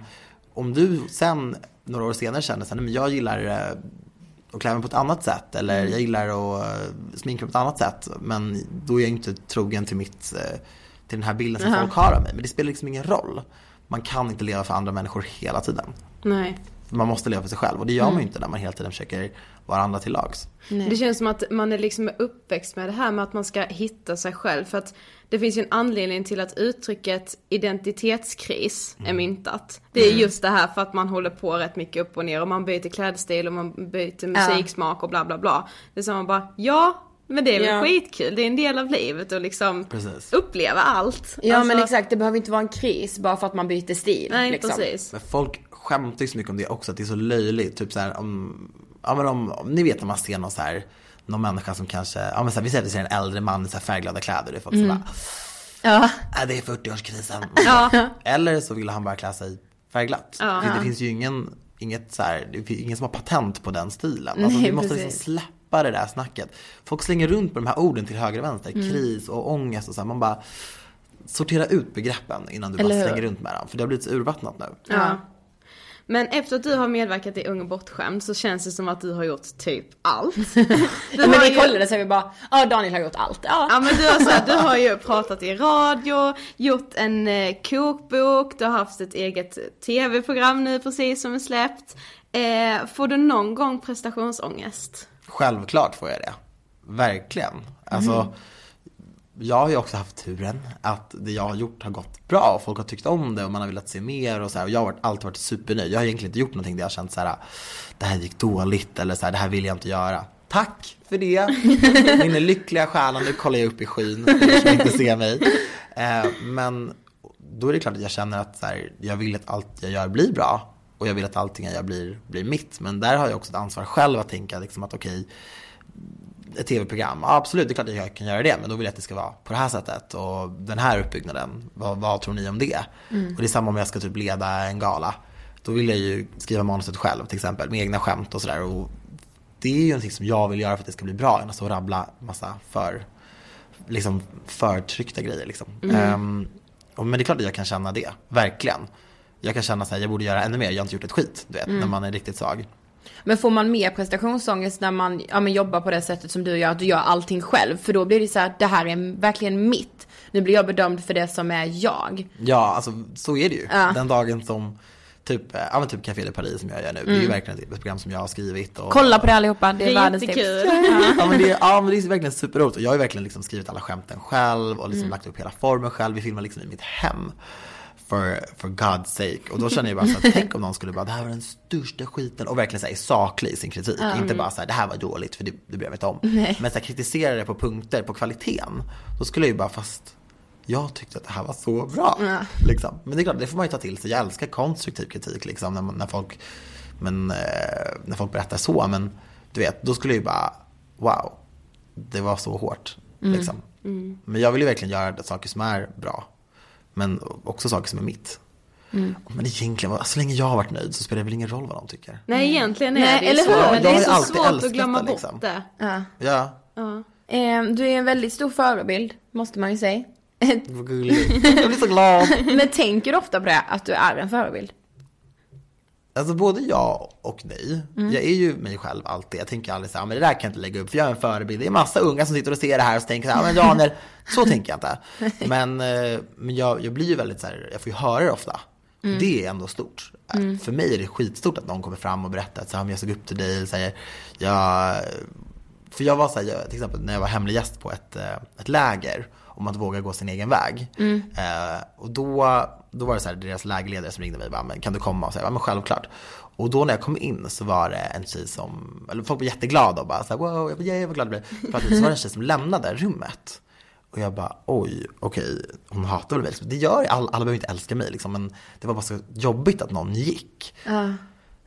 om du sen, några år senare känner men jag gillar att klä mig på ett annat sätt eller jag gillar att eh, sminka mig på ett annat sätt. Men då är jag inte trogen till, mitt, eh, till den här bilden som folk har av mig. Men det spelar liksom ingen roll. Man kan inte leva för andra människor hela tiden.
Nej.
Man måste leva för sig själv och det gör man ju inte när man hela tiden försöker vara andra till lags.
Det känns som att man är liksom uppväxt med det här med att man ska hitta sig själv. För att det finns ju en anledning till att uttrycket identitetskris är myntat. Det är just det här för att man håller på rätt mycket upp och ner och man byter klädstil och man byter musiksmak och bla bla bla. Det är som man bara, ja, men det är väl
Ja.
skitkul. Det är en del av livet och liksom
Precis.
uppleva allt.
Ja
Alltså,
men exakt, det behöver inte vara en kris bara för att man byter stil.
Nej,
liksom.
precis.
Men folk skämtar ju så mycket om det också, att det är så löjligt. Typ så här, om, ja men om, om ni vet när man ser någon så här, någon människa som kanske, ja men så här, vi säger att vi ser en äldre man i så här färgglada kläder, det är folk som
Mm.
bara,
Ja.
äh, det är 40-årskrisen. (laughs)
Ja.
Eller så vill han bara klä sig färgglatt.
Ja.
För det finns ju ingen, inget så här, det finns ingen som har patent på den stilen. Alltså,
Nej,
vi måste liksom släppa det där snacket. Folk slänger runt på de här orden till höger och vänster,
Mm.
kris och ångest och så här. Man bara, sortera ut begreppen innan du bara
Eller hur?
slänger runt med dem. För det har blivit så urvattnat nu.
Ja. Men efter att du har medverkat i Ung och bortskämd så känns det som att du har gjort typ allt. (laughs) Du
Ja, men vi
ju-
kollade så vi bara, ja Daniel har gjort allt. Ja.
Ja men du har, så här, du har ju pratat i radio, gjort en eh, kokbok, du har haft ett eget tv-program nu precis som är släppt. Eh, får du någon gång prestationsångest?
Självklart får jag det. Verkligen. Alltså,
Mm.
Jag har ju också haft turen att det jag har gjort har gått bra och folk har tyckt om det och man har velat se mer och så här. Och jag har varit, alltid varit supernöjd. Jag har egentligen inte gjort någonting där jag har känt så här, det här gick dåligt eller så här, det här vill jag inte göra. Tack för det. (laughs) Min lyckliga stjärna, nu kollar jag upp i skyn för som inte ser mig. Eh, men då är det klart att jag känner att så här, jag vill att allt jag gör blir bra. Och jag vill att allting jag gör blir, blir mitt. Men där har jag också ett ansvar själv att tänka liksom att okej, ett tv-program, absolut det är klart att jag kan göra det. Men då vill jag att det ska vara på det här sättet. Och den här uppbyggnaden, vad, vad tror ni om det?
Mm.
Och det är samma om jag ska typ leda en gala. Då vill jag ju skriva manuset själv till exempel, med egna skämt och sådär. Det är ju någonting som jag vill göra för att det ska bli bra. Än att rabbla massa för, liksom förtryckta grejer liksom.
Mm.
Ehm, och, men det är klart att jag kan känna det, verkligen. Jag kan känna att jag borde göra ännu mer, jag har inte gjort ett skit, du vet,
Mm.
när man är riktigt svag.
Men får man mer prestationsångest när man ja, men jobbar på det sättet som du gör, att du gör allting själv? För då blir det så här, det här är verkligen mitt. Nu blir jag bedömd för det som är jag.
Ja, alltså så är det ju.
Ja.
Den dagen som typ, eh, ja men typ Café de Paris som jag gör nu, det är ju
Mm.
verkligen ett program som jag har skrivit. Och,
Kolla på det allihopa, det är,
Det är
världens
jättekul. (laughs)
tips.
ja, men det, är- ja men det är verkligen superroligt och jag har ju verkligen liksom skrivit alla skämten själv och liksom
Mm.
lagt upp hela formen själv. Vi filmar liksom i mitt hem. For, for God's sake. Och då känner jag bara så att (laughs) tänk om någon skulle bara, det här var den största skiten och verkligen säga saklig i sin kritik.
Ja.
Inte
Mm.
bara så här, det här var dåligt för det, det bryr jag mig inte om.
Nej.
Men så här, kritisera det på punkter, på kvaliteten. Då skulle jag ju bara, fast jag tyckte att det här var så bra.
Ja.
Liksom. Men det är klart, det får man ju ta till sig. Jag älskar konstruktiv kritik liksom, när, man- när, folk, men, eh, när folk berättar så. Men du vet, då skulle jag ju bara, wow, det var så hårt.
Mm.
Liksom.
Mm.
Men jag vill ju verkligen göra saker som är bra. Men också saker som är mitt.
Mm.
Men egentligen, så länge jag har varit nöjd så spelar det väl ingen roll vad de tycker.
Nej egentligen är
Nej,
det ju
eller
så.
hur?
Men det är så svårt att glömma
det,
bort
liksom.
det.
Ja.
Ja,
Ja. Eh, du är en väldigt stor förebild, måste man ju säga.
vad gulligt. Jag blir så glad. (laughs)
Men tänker du ofta på det, att du är en förebild?
Alltså både ja och nej.
Mm.
Jag är ju mig själv alltid. Jag tänker aldrig så här, men det där kan jag inte lägga upp för jag är en förebild. Det är massa unga som sitter och ser det här och så tänker så här, men Daniel, (laughs) så tänker jag inte. Men, eh, men jag, jag blir ju väldigt så här, jag får ju höra det ofta.
Mm.
Det är ändå stort.
Mm.
För mig är det skitstort att någon kommer fram och berättar att så här, jag såg upp till dig, säger, jag, för jag var så här, jag, till exempel när jag var hemlig gäst på ett, eh, ett läger om att våga gå sin egen väg.
Mm.
Eh, och då, då var det så här, deras lägerledare som ringde mig och bara, men kan du komma? Och så ja men självklart. Och då när jag kom in så var det en tjej som, eller folk var jätteglada och bara så här, wow, jag bara, yeah, vad glad jag blev. För så var det en tjej som lämnade rummet. Och jag bara, oj, okej, hon hatar väl mig. Det gör alla, alla behöver inte älska mig liksom, men det var bara så jobbigt att någon gick.
Ja.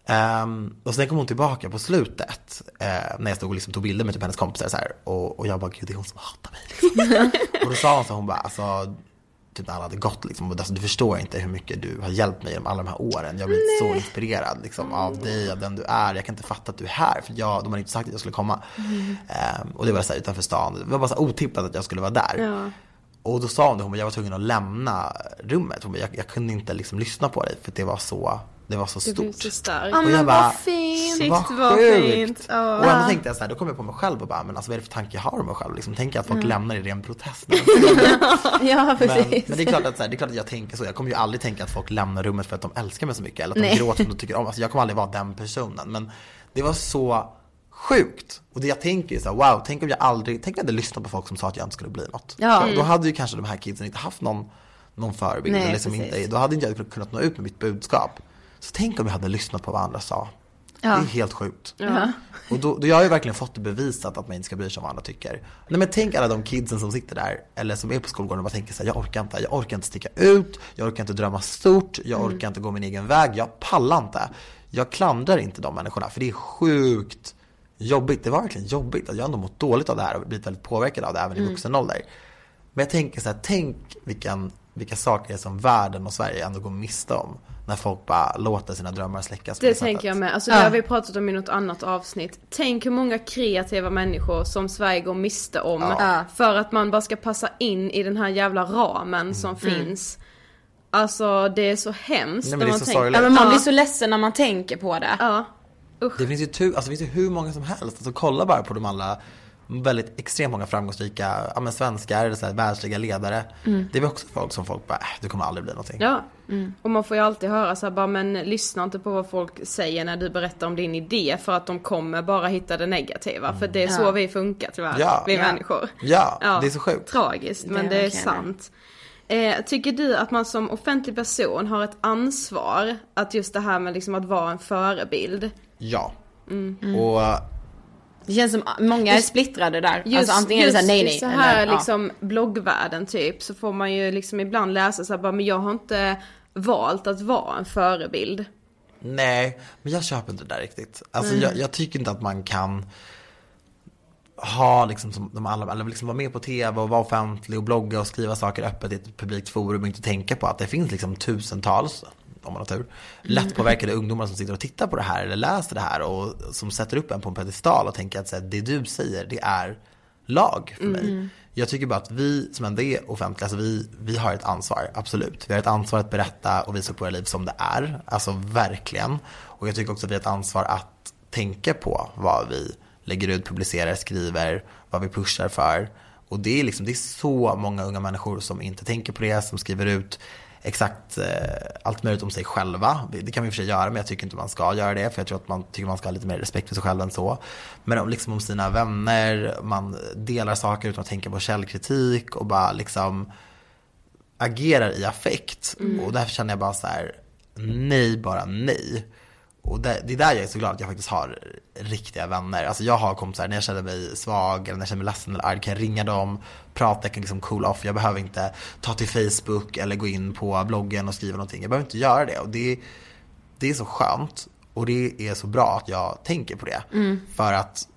Ehm, och sen kom hon tillbaka på slutet eh, när jag stod och liksom tog bilder med typ hennes kompisar så här, och, och jag bara, gud det är hon som hatar mig. Liksom. (laughs) och då sa hon så, hon bara, alltså, typ när alla hade gått liksom, och alltså, du förstår inte hur mycket du har hjälpt mig genom alla de här åren. Jag har blivit så inspirerad liksom, av dig, av den du är. Jag kan inte fatta att du är här, för jag, de hade inte sagt att jag skulle komma.
Mm.
Ehm, och det var så här, utanför stan, det var bara så otippat att jag skulle vara där.
Ja.
Och då sa hon det, hon bara, jag var tvungen att lämna rummet. Hon bara, jag, jag kunde inte liksom lyssna på dig för det var så, det var så
blev
stort.
så stark.
Och
Ja,
jag
men
bara,
vad fint.
Vad
Shit, vad
sjukt.
fint. Ja.
Och ändå tänkte jag så här, då kom jag på mig själv och bara, men alltså vad är det för tanke jag har om mig själv? Liksom, tänker jag att folk
Mm.
lämnar i ren protest? (laughs)
ja,
men,
precis.
men det är klart att så här, det är klart att jag tänker så. Jag kommer ju aldrig tänka att folk lämnar rummet för att de älskar mig så mycket. Eller att de
Nej.
gråter för att de tycker om alltså, Jag kommer aldrig vara den personen. Men det var så sjukt. Och det jag tänker är så här, wow, tänk om jag aldrig, tänk om jag hade lyssnat på folk som sa att jag inte skulle bli något.
Ja.
Då,
Mm.
då hade ju kanske de här kidsen inte haft någon, någon förebild.
Nej,
eller liksom inte, då hade inte jag kunnat nå ut med mitt budskap. Så tänk om jag hade lyssnat på vad andra sa.
Ja.
Det är helt sjukt.
Ja.
Och då, då jag har ju verkligen fått det bevisat att man inte ska bry sig om vad andra tycker. Nej men tänk alla de kidsen som sitter där, eller som är på skolgården och bara tänker så här, jag orkar inte, jag orkar inte sticka ut, jag orkar inte drömma stort, jag
Mm.
orkar inte gå min egen väg, jag pallar inte. jag klandrar inte de människorna för det är sjukt jobbigt. Det var verkligen jobbigt. Jag har ändå mått dåligt av det här och blivit väldigt påverkad av det även i
Mm.
vuxen ålder. Men jag tänker så här, tänk vilken, vilka saker som världen och Sverige ändå går miste om. När folk bara låter sina drömmar släckas
Det
det
tänker
sättet.
jag med. Alltså
Ja.
det har vi pratat om i något annat avsnitt. Tänk hur många kreativa människor som Sverige går miste om.
Ja.
För att man bara ska passa in i den här jävla ramen som finns. Alltså det är så hemskt
Nej, men
när
det är
man
så
tänker.
Ja men man
Ja.
blir så ledsen när man tänker på det.
Ja.
Det finns ju, tu, alltså, det finns ju hur många som helst. Alltså, kolla bara på de alla väldigt extremt många framgångsrika ja, men svenskar, eller så här, världsliga ledare. Det är väl också folk som folk bara, äh, du kommer aldrig bli någonting.
Ja. Och man får ju alltid höra så här, bara men lyssna inte på vad folk säger när du berättar om din idé för att de kommer bara hitta det negativa. För det är så
Ja.
vi funkar tyvärr,
Ja.
vi
Ja.
människor.
Ja, det är så sjukt.
Tragiskt, men
Det
det,
är
sant. Eh, tycker du att man som offentlig person har ett ansvar att just det här med liksom att vara en förebild?
Ja.
Mm.
Och
Det känns som många är splittrade där.
Just,
alltså antingen är det såhär nej nej.
så här
eller, ja.
liksom bloggvärlden typ så får man ju liksom ibland läsa så här bara men jag har inte valt att vara en förebild.
nej, men jag köper inte det där riktigt. Alltså jag, jag tycker inte att man kan ha liksom som de alla, eller liksom vara med på tv och vara offentlig och blogga och skriva saker öppet i ett publikt forum och inte tänka på att det finns liksom tusentals, om man har tur, lättpåverkade ungdomar som sitter och tittar på det här eller läser det här och som sätter upp en på en pedestal och tänker att så här, det du säger, det är lag för mig. Jag tycker bara att vi som ändå är offentliga, alltså vi, vi har ett ansvar, absolut. Vi har ett ansvar att berätta och visa upp våra liv som det är, alltså verkligen. Och jag tycker också att vi har ett ansvar att tänka på vad vi lägger ut, publicerar, skriver, vad vi pushar för. Och det är, liksom, det är så många unga människor som inte tänker på det, som skriver ut exakt eh, allt möjligt om sig själva. Det kan vi i och för sig göra, men jag tycker inte man ska göra det. För jag tror att man tycker man ska ha lite mer respekt för sig själv än så. Men om, liksom om sina vänner, man delar saker utan att tänka på källkritik och bara liksom agerar i affekt. Och därför känner jag bara så här, nej, bara nej. Och det, det är där jag är så glad att jag faktiskt har riktiga vänner. Alltså jag har kompisar, när jag känner mig svag eller när jag känner mig ledsen eller arg kan jag ringa dem, prata, jag kan liksom cool off. Jag behöver inte ta till Facebook eller gå in på bloggen och skriva någonting. Jag behöver inte göra det. Och det, det är så skönt och det är så bra att jag tänker på det. För att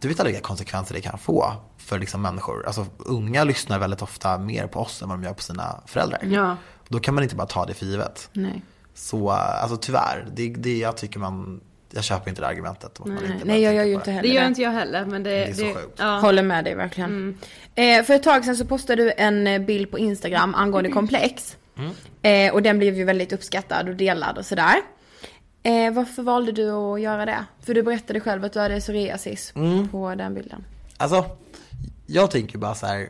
du vet aldrig vilka konsekvenser det kan få för liksom människor. Alltså unga lyssnar väldigt ofta mer på oss än vad de gör på sina föräldrar.
Ja.
Då kan man inte bara ta det för givet.
Nej.
Så alltså tyvärr, det, det jag tycker man, jag köper inte det argumentet. inte
Nej jag gör ju inte
det.
heller
Det gör inte jag heller men det,
Det är så sjukt.
Ja.
Håller med dig verkligen. Eh, för ett tag sedan så postade du en eh, bild på Instagram angående komplex. Eh, och den blev ju väldigt uppskattad och delad och sådär. Eh, varför valde du att göra det? För du berättade själv att du hade psoriasis på den bilden.
Alltså, jag tänker bara så här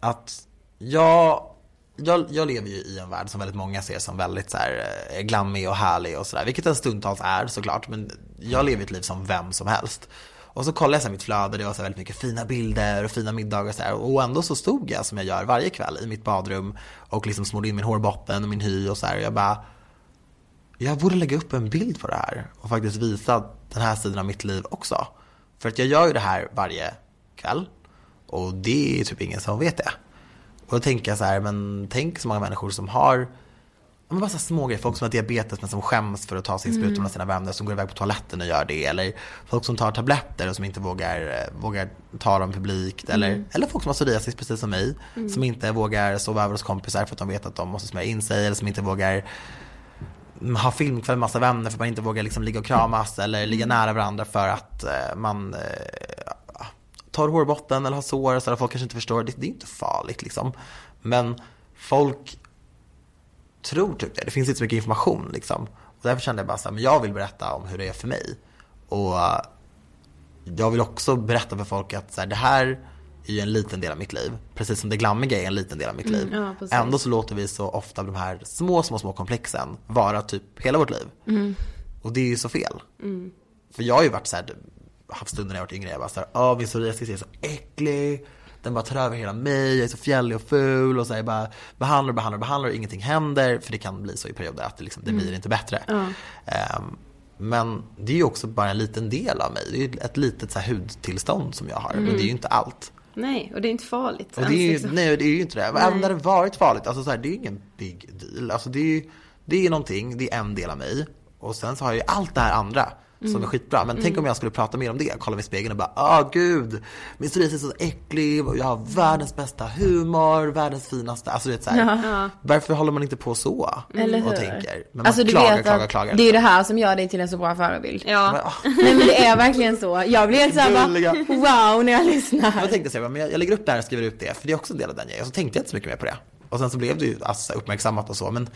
att jag, jag, jag lever ju i en värld som väldigt många ser som väldigt så här eh, glammig och härlig och sådär. Vilket den stundtals är såklart, men jag lever ett liv som vem som helst. Och så kollade jag så mitt flöde, det var så väldigt mycket fina bilder och fina middagar och så här. Och ändå så stod jag som jag gör varje kväll i mitt badrum och liksom smorde in min hårbotten och min hy och så här. Och jag bara, jag borde lägga upp en bild på det här och faktiskt visa den här sidan av mitt liv också. För att jag gör ju det här varje kväll och det är typ ingen som vet det. Och då tänker jag så här, men tänk så många människor som har men bara så små grejer, folk som har diabetes men som skäms för att ta sin spruta med sina vänner, som går iväg på toaletten och gör det. Eller folk som tar tabletter och som inte vågar, eh, vågar ta dem publikt. Eller, eller folk som har psoriasis precis som mig, som inte vågar sova över hos kompisar för att de vet att de måste smörja in sig. Eller som inte vågar ha filmkväll med massa vänner för att man inte vågar liksom ligga och kramas eller ligga nära varandra för att eh, man eh, tar hårbotten eller har sår så att folk kanske inte förstår. Det, det är inte farligt liksom. Men folk tror typ det. Det finns inte så mycket information liksom. Och därför kände jag bara så här, men jag vill berätta om hur det är för mig. Och eh, jag vill också berätta för folk att så här, det här är ju en liten del av mitt liv. Precis som det glammiga är en liten del av mitt liv.
ja, precis.
Ändå så låter vi så ofta de här små, små, små komplexen vara typ hela vårt liv. Och det är ju så fel. För jag har ju varit så här, haft stunder när jag varit yngre, jag bara såhär, åh min psoriasis är så äcklig. Den bara tar över hela mig, jag är så fjällig och ful och så här, jag bara behandlar och behandlar och behandlar och ingenting händer. För det kan bli så i perioder att det, liksom, det blir inte bättre. Ehm, men det är ju också bara en liten del av mig. Det är ju ett litet så här, hudtillstånd som jag har. Men det är ju inte allt.
Nej, och det är inte farligt.
Och det är ju,
liksom.
nej, det är ju inte det. Även när det varit farligt, alltså så här, det är ju ingen big deal. Alltså det är ju, det är någonting, det är en del av mig. Och sen så har jag ju allt det här andra som är skitbra. Men tänk om jag skulle prata mer om det, kolla mig i spegeln och bara åh gud, min psoriasis är så äcklig och jag har världens bästa humor, världens finaste. Alltså du vet såhär, varför håller man inte på så?
Eller hur?
Och tänker. Men man
Alltså du
klagar,
vet
klagar,
att
klagar.
det är det här som gör dig till en så bra förebild.
Ja.
Nej men det är verkligen så. Jag blir helt såhär bara, wow när jag lyssnar.
Jag tänkte säga, men jag, jag lägger upp det här och skriver ut det, för det är också en del av den grejen. Och så tänkte jag inte så mycket mer på det. Och sen så blev det ju alltså, uppmärksammat och så, men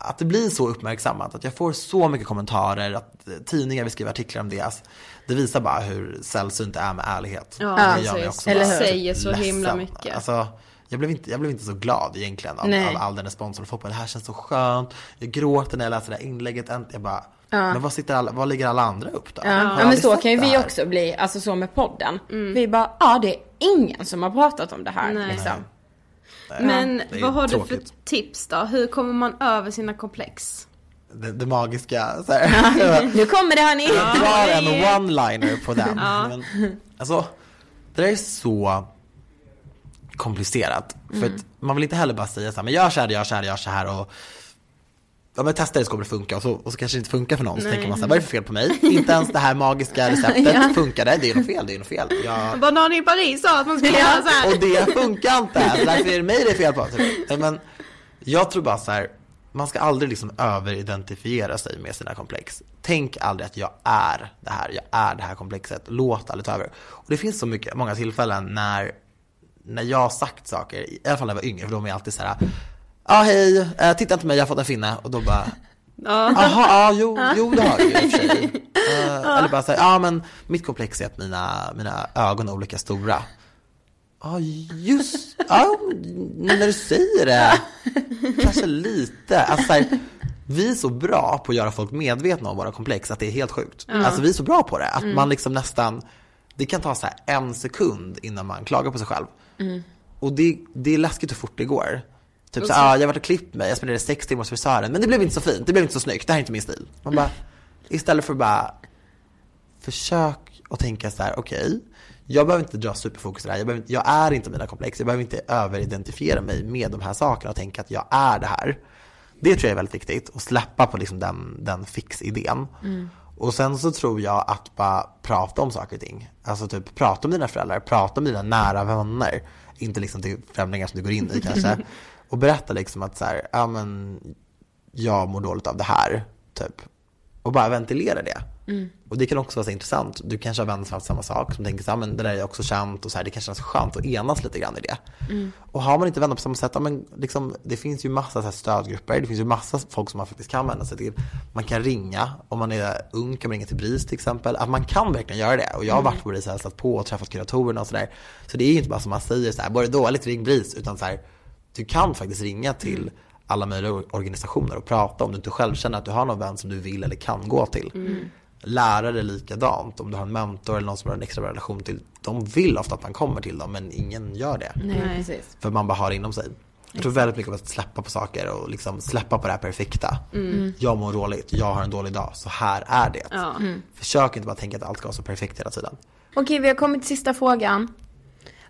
att det blir så uppmärksammat, att jag får så mycket kommentarer, att tidningar vill skriva artiklar om det. Alltså, det visar bara hur sällsynt det är med ärlighet.
Ja,
det gör mig
precis.
också
Eller
bara?
Säger så himla
ledsen.
mycket.
Alltså, jag blev, inte, jag blev inte så glad egentligen av,
Nej.
av all den respons som folk bara, det här känns så skönt. Jag gråter när jag läser det här inlägget. Jag bara, men vad, sitter alla, vad lägger alla andra upp då?
Ja, ja men så kan ju vi också bli, alltså så med podden. Vi bara, ja det är ingen som har pratat om det här
Nej.
liksom.
Men
är
vad har du
tråkigt.
för tips då? Hur kommer man över sina komplex?
Det, det magiska, så här. (laughs)
Nu kommer det hörni.
Jag drar en one-liner på den. Men, alltså, det där är så komplicerat. För att man vill inte heller bara säga så här, men gör så här, gör så här, gör så här och Ja men testa det så kommer det funka och så, och så kanske det inte funkar för någon. Så tänker man så här, vad är det för fel på mig? Inte ens det här magiska receptet (laughs) funkade, det är något fel, det är något fel. Jag,
Banan i Paris sa att man skulle göra så här. (laughs)
och det funkar inte, så därför är det mig det är fel på. Typ. Men jag tror bara så här, man ska aldrig liksom överidentifiera sig med sina komplex. Tänk aldrig att jag är det här, jag är det här komplexet. Låt aldrig ta över. Och det finns så mycket, många tillfällen när, när jag har sagt saker, i alla fall när jag var yngre, för då är jag alltid så här, ja ah, hej, eh, titta inte på mig, jag har fått en finne. Och då bara, (laughs) Jaha, ja, jo, jo det har du ju i och för sig. (laughs) Eh, Eller bara säga, ja men mitt komplex är att mina, mina ögon är olika stora. Ja, just, ja, när du säger det, kanske lite. Alltså, så här, vi är så bra på att göra folk medvetna om våra komplex att det är helt sjukt. Alltså vi är så bra på det, att man liksom nästan, det kan ta så här en sekund innan man klagar på sig själv. Och det, det är läskigt hur fort det går. Typ så, ah, jag har varit och klippt mig, jag spenderade sex timmar hos frisören, men det blev inte så fint, det blev inte så snyggt, det här är inte min stil. Man bara, istället för att bara, försök att tänka så här, okej, jag behöver inte dra superfokus här, jag, behöver jag är inte mina komplex, jag behöver inte överidentifiera mig med de här sakerna och tänka att jag är det här. Det tror jag är väldigt viktigt, att släppa på liksom den, den fix-idén. Och sen så tror jag att bara prata om saker och ting. Alltså typ prata om dina föräldrar, prata om dina nära vänner. Inte liksom till främlingar som du går in i kanske. (laughs) Och berätta liksom att så här, ja men jag mår dåligt av det här, typ. Och bara ventilera det. Och det kan också vara så intressant. Du kanske har vänner som har haft samma sak, som tänker så här, men det där är också känt och så här, det kanske känns skönt att enas lite grann i det. Och har man inte vänner på samma sätt, ja, men liksom, det finns ju massa så här stödgrupper, det finns ju massa folk som man faktiskt kan vända sig till. Man kan ringa, om man är ung kan man ringa till BRIS till exempel. Att man kan verkligen göra det. Och jag har varit på BRIS och hälsat på och träffat kuratorerna och sådär. Så det är ju inte bara som man säger så här, var det dåligt, ring BRIS. Utan så här, du kan faktiskt ringa till alla möjliga organisationer och prata om du inte själv känner att du har någon vän som du vill eller kan gå till. Lärare likadant, om du har en mentor eller någon som du har en extra relation till. De vill ofta att man kommer till dem men ingen gör det.
Nej, precis.
För man bara har det inom sig. Jag tror väldigt mycket på att släppa på saker och liksom släppa på det här perfekta. Jag mår dåligt, jag har en dålig dag, så här är det.
Ja.
Försök inte bara tänka att allt ska vara så perfekt hela tiden.
Okej, vi har kommit till sista frågan.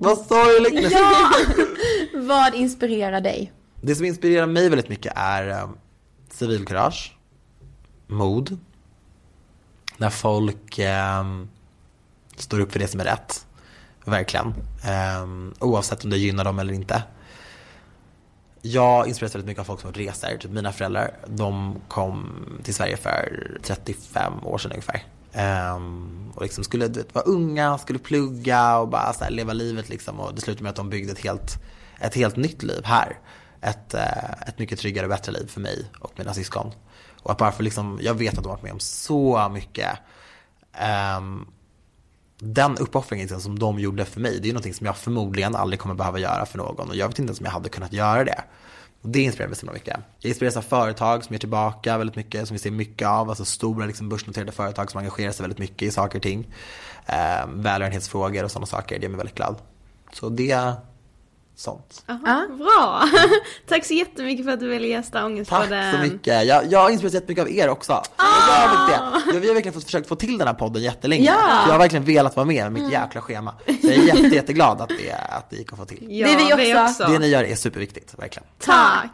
Vad sorgligt!
Ja! (laughs) Vad inspirerar dig?
Det som inspirerar mig väldigt mycket är eh, civilkurage, mod, när folk eh, står upp för det som är rätt, verkligen, eh, oavsett om det gynnar dem eller inte. Jag inspireras väldigt mycket av folk som reser, typ mina föräldrar, de kom till Sverige för 35 år sedan ungefär. Um, och liksom skulle vet, vara unga, skulle plugga och bara så här, leva livet liksom. Och det slutade med att de byggde ett helt, ett helt nytt liv här. Ett, uh, ett mycket tryggare och bättre liv för mig och mina syskon. Och att bara för liksom, jag vet att de har varit med om så mycket. Um, den uppoffringen liksom, som de gjorde för mig, det är någonting som jag förmodligen aldrig kommer behöva göra för någon. Och jag vet inte ens om jag hade kunnat göra det. Och det inspirerar mig så himla mycket. Jag inspireras av företag som ger tillbaka väldigt mycket, som vi ser mycket av. Alltså stora liksom, börsnoterade företag som engagerar sig väldigt mycket i saker och ting. Eh, välgörenhetsfrågor och sådana saker, det gör mig väldigt glad. Så det sånt.
Aha, Bra! (laughs) Tack så jättemycket för att du ville gästa
Tack
Ångestpodden.
så mycket. Jag, jag har inspirerats jättemycket av er också. Jag har det. Jag, vi har verkligen fått, försökt få till den här podden jättelänge.
Ja.
Jag har verkligen velat vara med med mitt jäkla schema. Så jag är jätte, (laughs) jätteglad att det, att det gick att få till.
Ja,
Det är vi också.
Det ni gör är superviktigt, verkligen.
Tack!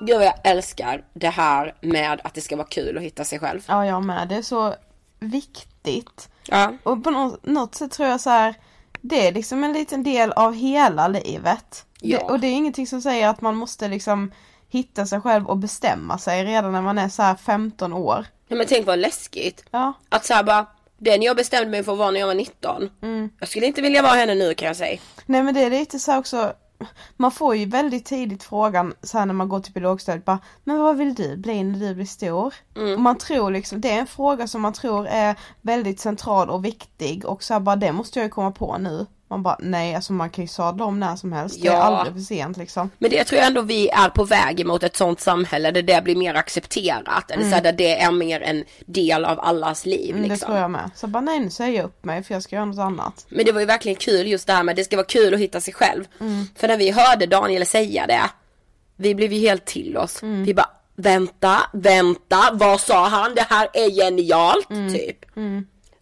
Gud jag älskar det här med att det ska vara kul att hitta sig själv.
Ja, jag med. Det är så viktigt.
Ja.
Och på något, något sätt tror jag så här, det är liksom en liten del av hela livet.
Ja.
Det, och det är ingenting som säger att man måste liksom hitta sig själv och bestämma sig redan när man är så här 15 år.
Nej, men tänk vad läskigt.
Ja.
Att såhär bara, den jag bestämde mig för att vara när jag var 19.
Mm.
Jag skulle inte vilja vara henne nu kan jag säga.
Nej men det är lite så också man får ju väldigt tidigt frågan så här när man går till lågstadiet bara Men vad vill du bli när du blir stor? Och man tror liksom, det är en fråga som man tror är väldigt central och viktig och så här bara det måste jag ju komma på nu. Man bara nej alltså man kan ju sadla om när som helst, det är
Ja.
aldrig för sent liksom.
Men det tror jag ändå vi är på väg mot ett sånt samhälle där det blir mer accepterat. Eller så här, där det är mer en del av allas liv
Mm, Det
liksom.
tror jag med. Så bara nej nu säger jag upp mig för jag ska göra något annat.
Men det var ju verkligen kul just det här med att det ska vara kul att hitta sig själv.
Mm.
För när vi hörde Daniel säga det, vi blev ju helt till oss.
Mm.
Vi bara, vänta, vänta, vad sa han? Det här är genialt,
Mm.
typ.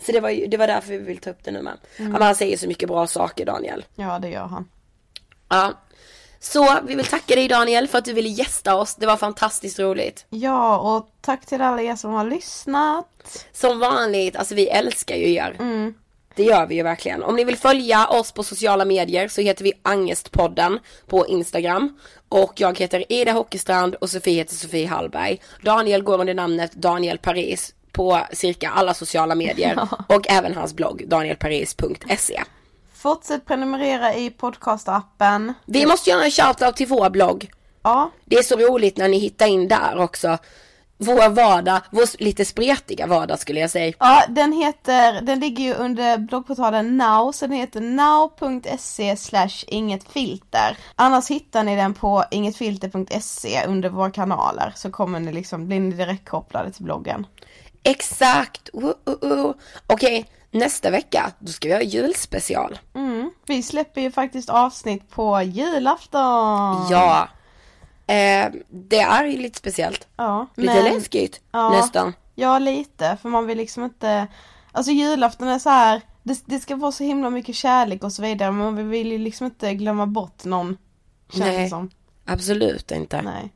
Så det var, ju, det var därför vi vill ta upp det nu med. Ja, men han säger så mycket bra saker Daniel.
Ja det gör han.
Ja. Så vi vill tacka dig Daniel för att du ville gästa oss. Det var fantastiskt roligt.
Ja och tack till alla er som har lyssnat.
Som vanligt, alltså vi älskar ju er.
Mm.
Det gör vi ju verkligen. Om ni vill följa oss på sociala medier så heter vi Angestpodden på Instagram. Och jag heter Ida Hockestrand och Sofie heter Sofie Hallberg. Daniel går under namnet Daniel Paris på cirka alla sociala medier. (laughs) Och även hans blogg danielparis.se.
Fortsätt prenumerera i podcastappen.
Vi måste göra en shoutout till vår blogg.
Ja.
Det är så roligt när ni hittar in där också. Vår vardag, vår lite spretiga vardag skulle jag säga.
Ja, den heter, den ligger ju under bloggportalen now, så den heter now.se slash ingetfilter. Annars hittar ni den på ingetfilter.se under våra kanaler, så kommer ni liksom, blir ni direkt kopplade till bloggen.
Exakt! Uh, uh, uh. Okej, nästa vecka då ska vi ha julspecial.
Mm. Vi släpper ju faktiskt avsnitt på julafton.
Ja. Eh, det är ju lite speciellt.
Ja.
Lite
men-
läskigt
Ja.
nästan.
Ja, lite, för man vill liksom inte, alltså julafton är så här. Det, det ska vara så himla mycket kärlek och så vidare, men vi vill ju liksom inte glömma bort någon. Känns
Nej.
som.
Absolut inte.
Nej.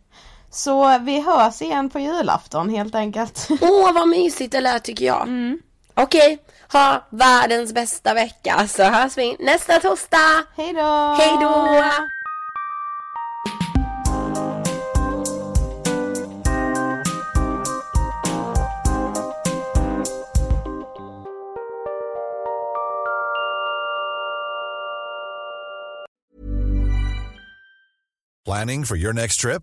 Så vi hörs igen på julafton helt enkelt. (laughs)
Åh vad mysigt det lät tycker jag.
Mm.
Okej, ha världens bästa vecka så hörs vi nästa torsdag.
Hej då!
Hej då!
Planning for your next trip?